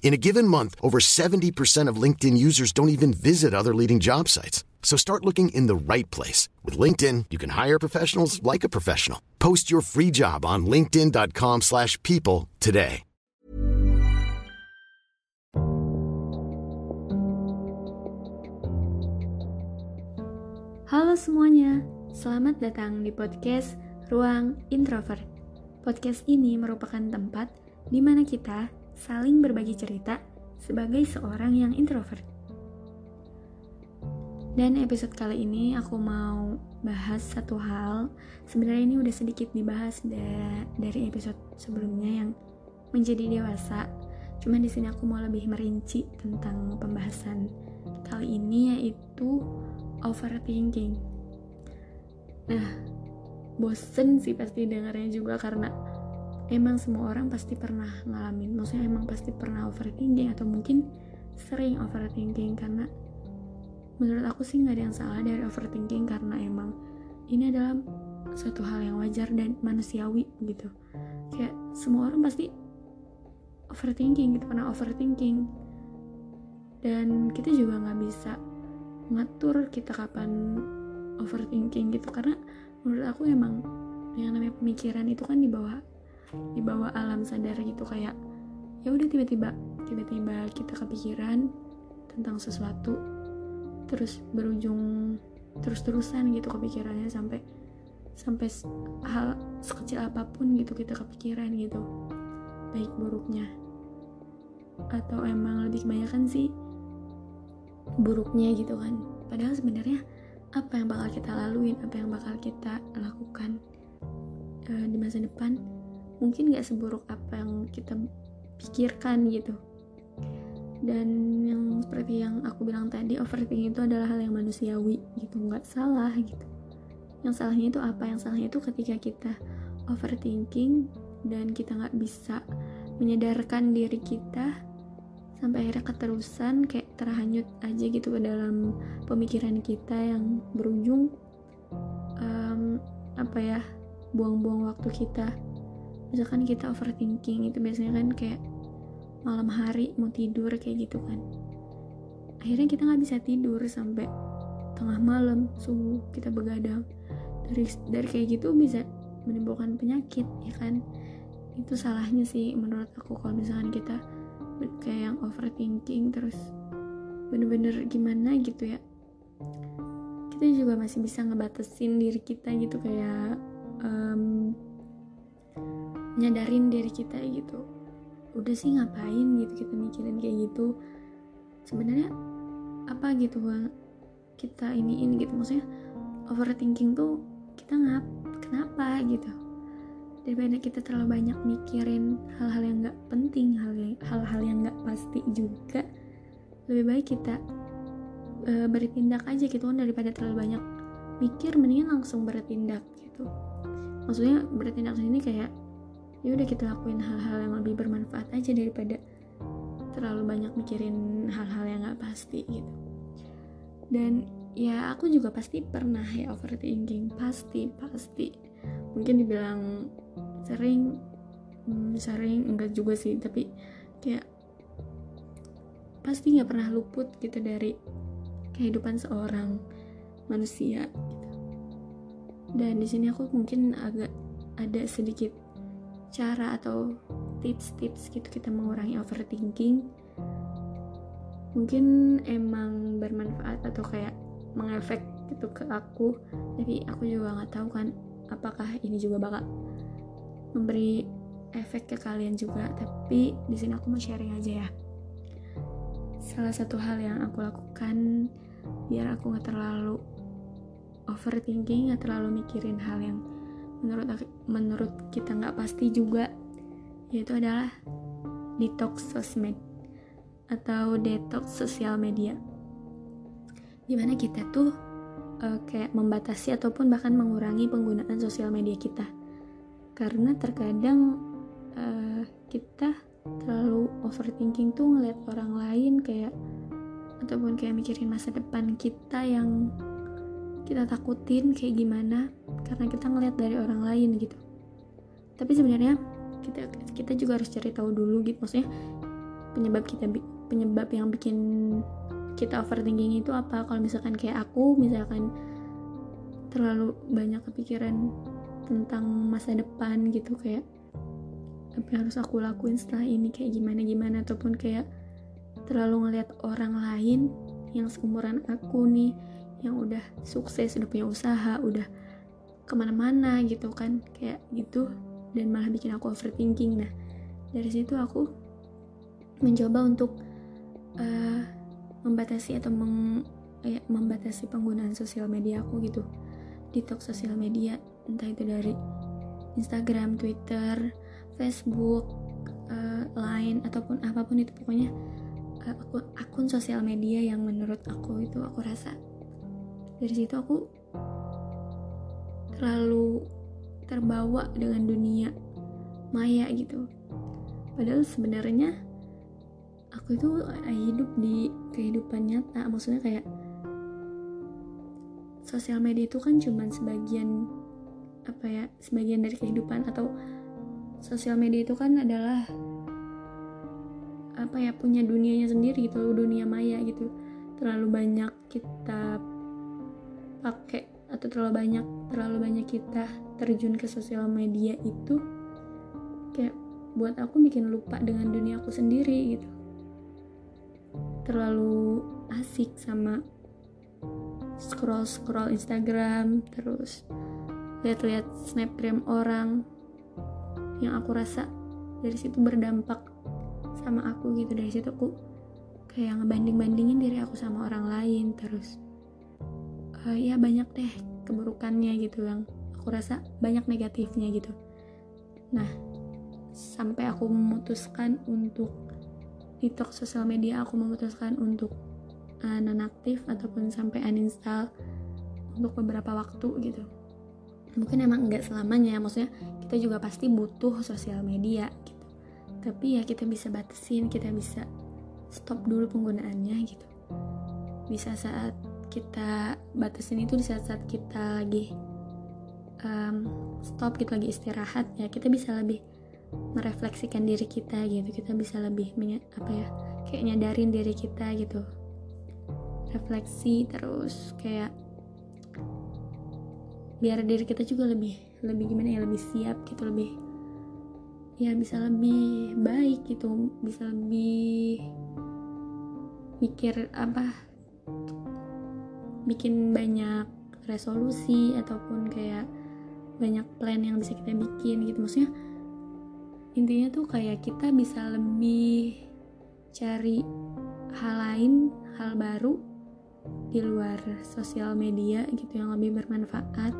In a given month, over 70% of LinkedIn users don't even visit other leading job sites. So start looking in the right place. With LinkedIn, you can hire professionals like a professional. Post your free job on linkedin.com slash people today. Halo semuanya, selamat datang di podcast Ruang Introvert. Podcast ini merupakan tempat di mana kita saling berbagi cerita sebagai seorang yang introvert. Dan episode kali ini aku mau bahas satu hal. Sebenarnya ini udah sedikit dibahas da dari episode sebelumnya yang menjadi dewasa. Cuman di sini aku mau lebih merinci tentang pembahasan kali ini yaitu overthinking. Nah, bosen sih pasti dengarnya juga karena emang semua orang pasti pernah ngalamin. Maksudnya emang pasti pernah overthinking atau mungkin sering overthinking karena menurut aku sih nggak ada yang salah dari overthinking karena emang ini adalah suatu hal yang wajar dan manusiawi gitu. Kayak semua orang pasti overthinking gitu, pernah overthinking. Dan kita juga nggak bisa ngatur kita kapan overthinking gitu karena menurut aku emang yang namanya pemikiran itu kan di bawah di bawah alam sadar gitu kayak ya udah tiba-tiba tiba-tiba kita kepikiran tentang sesuatu terus berujung terus-terusan gitu kepikirannya sampai sampai hal sekecil apa pun gitu kita kepikiran gitu baik buruknya. Atau emang lebih kebanyakan sih buruknya gitu kan. Padahal sebenarnya apa yang bakal kita laluin apa yang bakal kita lakukan uh, di masa depan mungkin gak seburuk apa yang kita pikirkan gitu. Dan yang seperti yang aku bilang tadi overthinking itu adalah hal yang manusiawi gitu nggak salah gitu. Yang salahnya itu apa? Yang salahnya itu ketika kita overthinking dan kita nggak bisa menyadarkan diri kita sampai akhirnya keterusan kayak terhanyut aja gitu ke dalam pemikiran kita yang berujung um, apa ya buang-buang waktu kita misalkan kita overthinking itu biasanya kan kayak malam hari mau tidur kayak gitu kan. Akhirnya kita nggak bisa tidur sampai tengah malam subuh kita begadang. Dari dari kayak gitu bisa menimbulkan penyakit ya kan? Itu salahnya sih menurut aku kalau misalkan kita kayak yang overthinking terus bener-bener gimana gitu ya. Kita juga masih bisa ngebatasin diri kita gitu kayak nyadarin diri kita gitu. Udah sih ngapain gitu kita mikirin kayak gitu? Sebenarnya apa gitu kita ini ini gitu maksudnya overthinking tuh kita ngap kenapa gitu? Daripada kita terlalu banyak mikirin hal-hal yang nggak penting hal-hal yang nggak pasti juga lebih baik kita uh, bertindak aja gitu kan daripada terlalu banyak mikir mendingan langsung bertindak gitu. Maksudnya bertindak sini kayak ya udah kita lakuin hal-hal yang lebih bermanfaat aja daripada terlalu banyak mikirin hal-hal yang nggak pasti gitu. Dan ya aku juga pasti pernah ya overthinking. Pasti pasti. Mungkin dibilang sering hmm, sering enggak juga sih tapi kayak pasti nggak pernah luput gitu dari kehidupan seorang manusia gitu. dan di sini aku mungkin agak ada sedikit cara atau tips-tips gitu kita mengurangi overthinking. Mungkin emang bermanfaat atau kayak mengefek gitu ke aku tapi aku juga nggak tahu kan apakah ini juga bakal memberi efek ke kalian juga. Tapi di sini aku mau sharing aja ya. Salah satu hal yang aku lakukan biar aku nggak terlalu overthinking nggak terlalu mikirin hal yang menurut menurut kita nggak pasti juga yaitu adalah detox sosmed atau detox sosial media. Di mana kita tuh uh, kayak membatasi ataupun bahkan mengurangi penggunaan sosial media kita. Karena terkadang uh, kita terlalu overthinking tuh ngeliat orang lain kayak ataupun kayak mikirin masa depan kita yang kita takutin kayak gimana karena kita ngeliat dari orang lain gitu. Tapi sebenarnya kita kita juga harus cari tahu dulu gitu maksudnya penyebab kita penyebab yang bikin kita overthinking itu apa. Kalau misalkan kayak aku misalkan terlalu banyak kepikiran tentang masa depan gitu kayak apa yang harus aku lakuin setelah ini kayak gimana gimana. Ataupun kayak terlalu ngeliat orang lain yang seumuran aku nih yang udah sukses udah punya usaha udah ke mana-mana gitu kan kayak gitu. Dan malah bikin aku overthinking. Nah dari situ aku mencoba untuk uh, membatasi atau meng, ya, membatasi penggunaan sosial media aku gitu. Detox sosial media entah itu dari Instagram, Twitter, Facebook, uh, Line ataupun apa pun itu. Pokoknya akun, akun sosial media yang menurut aku itu aku rasa dari situ aku terlalu terbawa dengan dunia maya gitu. Padahal sebenarnya aku itu hidup di kehidupan nyata. Maksudnya kayak sosial media itu kan cuman sebagian apa ya sebagian dari kehidupan atau sosial media itu kan adalah apa ya punya dunianya sendiri gitu dunia maya gitu. Terlalu banyak kita pakai atau terlalu banyak terlalu banyak kita terjun ke sosial media itu kayak buat aku bikin lupa dengan dunia aku sendiri gitu. Terlalu asik sama scroll scroll Instagram terus lihat-lihat snapgram orang yang aku rasa dari situ berdampak sama aku gitu. Dari situ aku kayak ngebanding-bandingin diri aku sama orang lain terus uh, ya banyak deh keburukannya gitu yang aku rasa banyak negatifnya gitu. Nah sampai aku memutuskan untuk detox sosial media aku memutuskan untuk uh, nonaktif ataupun sampai uninstall untuk beberapa waktu gitu. Mungkin emang nggak selamanya maksudnya kita juga pasti butuh sosial media gitu. Tapi ya kita bisa batasin kita bisa stop dulu penggunaannya gitu. Bisa saat kita batasin itu di saat-saat kita lagi um, stop gitu lagi istirahat ya kita bisa lebih merefleksikan diri kita gitu. Kita bisa lebih apa ya kayak nyadarin diri kita gitu. Refleksi terus kayak biar diri kita juga lebih lebih gimana ya lebih siap gitu lebih ya bisa lebih baik gitu bisa lebih mikir apa bikin banyak resolusi ataupun kayak banyak plan yang bisa kita bikin gitu. Maksudnya intinya tuh kayak kita bisa lebih cari hal lain hal baru di luar sosial media gitu yang lebih bermanfaat.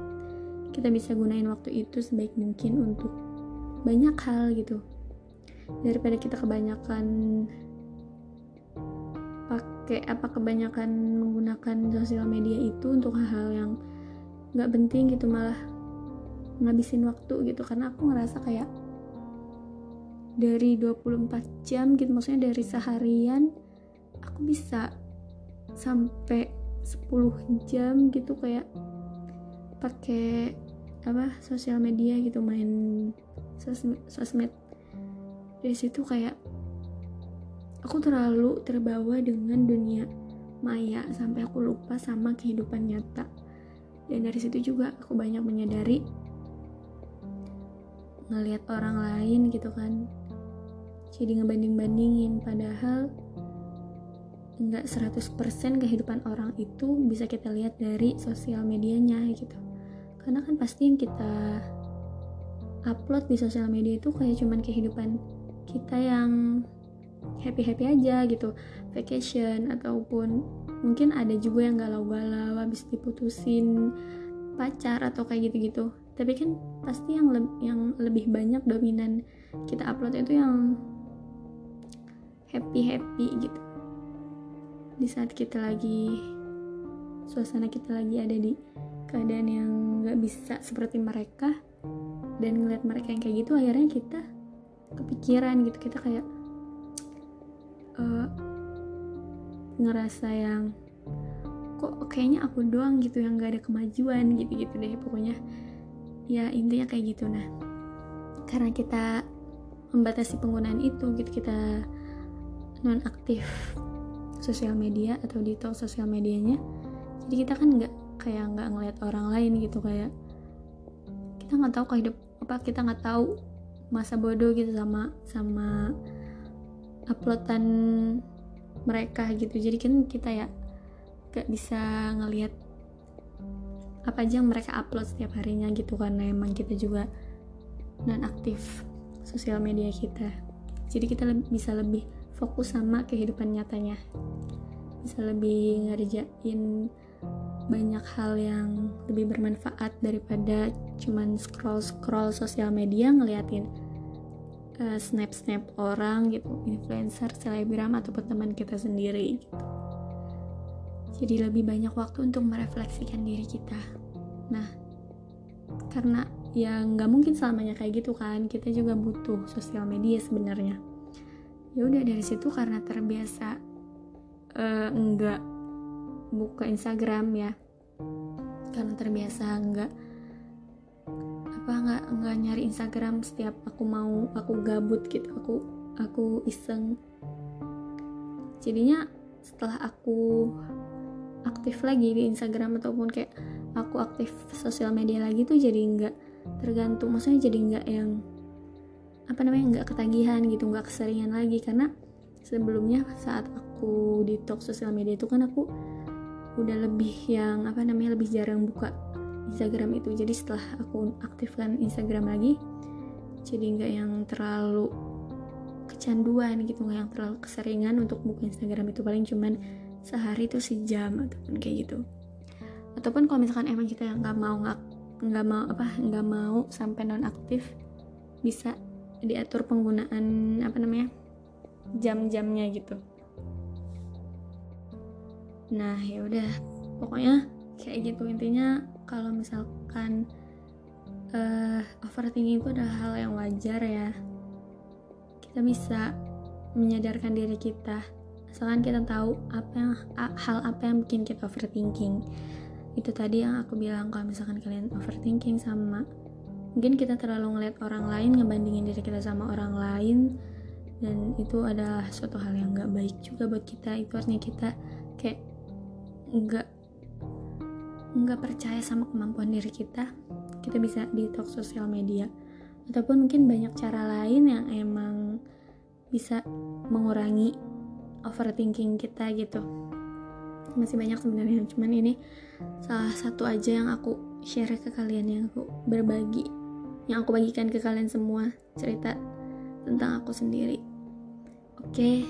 Kita bisa gunain waktu itu sebaik mungkin untuk banyak hal gitu. Daripada kita kebanyakan pakai apa kebanyakan menggunakan sosial media itu untuk hal-hal yang nggak penting gitu malah ngabisin waktu gitu. Karena aku ngerasa kayak dari 24 jam gitu maksudnya dari seharian aku bisa sampai 10 jam gitu kayak pakai apa sosial media gitu main sosmed, sosmed. Dari situ kayak aku terlalu terbawa dengan dunia maya sampai aku lupa sama kehidupan nyata. Dan dari situ juga aku banyak menyadari ngelihat orang lain gitu kan. Jadi ngebanding-bandingin padahal nggak 100% kehidupan orang itu bisa kita lihat dari sosial medianya gitu. Karena kan pasti yang kita upload di sosial media itu kayak cuman kehidupan kita yang happy-happy aja gitu. Vacation ataupun mungkin ada juga yang galau-galau habis diputusin pacar atau kayak gitu-gitu. Tapi kan pasti yang le yang lebih banyak dominan kita upload itu yang happy happy gitu. Di saat kita lagi suasana kita lagi ada di keadaan yang nggak bisa seperti mereka dan ngeliat mereka yang kayak gitu akhirnya kita kepikiran gitu. Kita kayak uh, ngerasa yang kok kayaknya aku doang gitu yang gak ada kemajuan gitu-gitu deh pokoknya. Ya intinya kayak gitu. Nah karena kita membatasi penggunaan itu gitu kita non aktif sosial media atau detox sosial medianya jadi kita kan nggak kayak nggak ngeliat orang lain gitu kayak kita nggak tahu hidup apa kita nggak tahu masa bodoh gitu sama sama uploadan mereka gitu. Jadi kan kita ya gak bisa ngelihat apa aja yang mereka upload setiap harinya gitu karena emang kita juga non aktif sosial media kita. Jadi kita le bisa lebih fokus sama kehidupan nyatanya. Bisa lebih ngerjain banyak hal yang lebih bermanfaat daripada cuman scroll scroll sosial media ngeliatin uh, snap snap orang gitu influencer selebgram ataupun teman kita sendiri gitu. Jadi lebih banyak waktu untuk merefleksikan diri kita. Nah karena ya nggak mungkin selamanya kayak gitu kan kita juga butuh sosial media sebenarnya. Ya udah dari situ karena terbiasa uh, nggak buka Instagram ya karena terbiasa nggak apa nggak nggak nyari Instagram setiap aku mau aku gabut gitu aku aku iseng. Jadinya setelah aku aktif lagi di Instagram ataupun kayak aku aktif sosial media lagi tuh jadi nggak tergantung maksudnya jadi nggak yang apa namanya nggak ketagihan gitu nggak keseringan lagi. Karena sebelumnya saat aku detox sosial media itu kan aku udah lebih yang apa namanya lebih jarang buka Instagram itu. Jadi setelah aku aktifkan Instagram lagi jadi nggak yang terlalu kecanduan gitu nggak yang terlalu keseringan untuk buka Instagram itu. Paling cuman sehari itu sejam ataupun kayak gitu. Ataupun kalau misalkan emang kita yang nggak mau nggak mau apa nggak mau sampai non aktif bisa diatur penggunaan apa namanya jam-jamnya gitu. Nah ya udah. Pokoknya kayak gitu intinya kalau misalkan uh, overthinking itu adalah hal yang wajar ya. Kita bisa menyadarkan diri kita asalkan kita tahu apa yang hal apa yang bikin kita overthinking. Itu tadi yang aku bilang kalau misalkan kalian overthinking sama mungkin kita terlalu ngeliat orang lain ngebandingin diri kita sama orang lain dan itu adalah suatu hal yang gak baik juga buat kita. Itu artinya kita kayak nggak nggak percaya sama kemampuan diri kita kita bisa detox sosial media. Ataupun mungkin banyak cara lain yang emang bisa mengurangi overthinking kita gitu. Masih banyak sebenarnya cuman ini salah satu aja yang aku share ke kalian yang aku berbagi yang aku bagikan ke kalian semua cerita tentang aku sendiri. Oke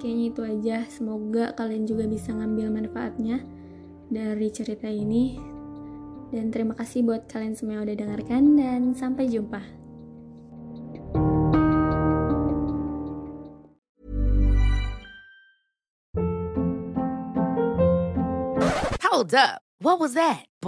kayaknya itu aja. Semoga kalian juga bisa ngambil manfaatnya dari cerita ini dan terima kasih buat kalian semua yang udah dengarkan dan sampai jumpa Hold up. What was that?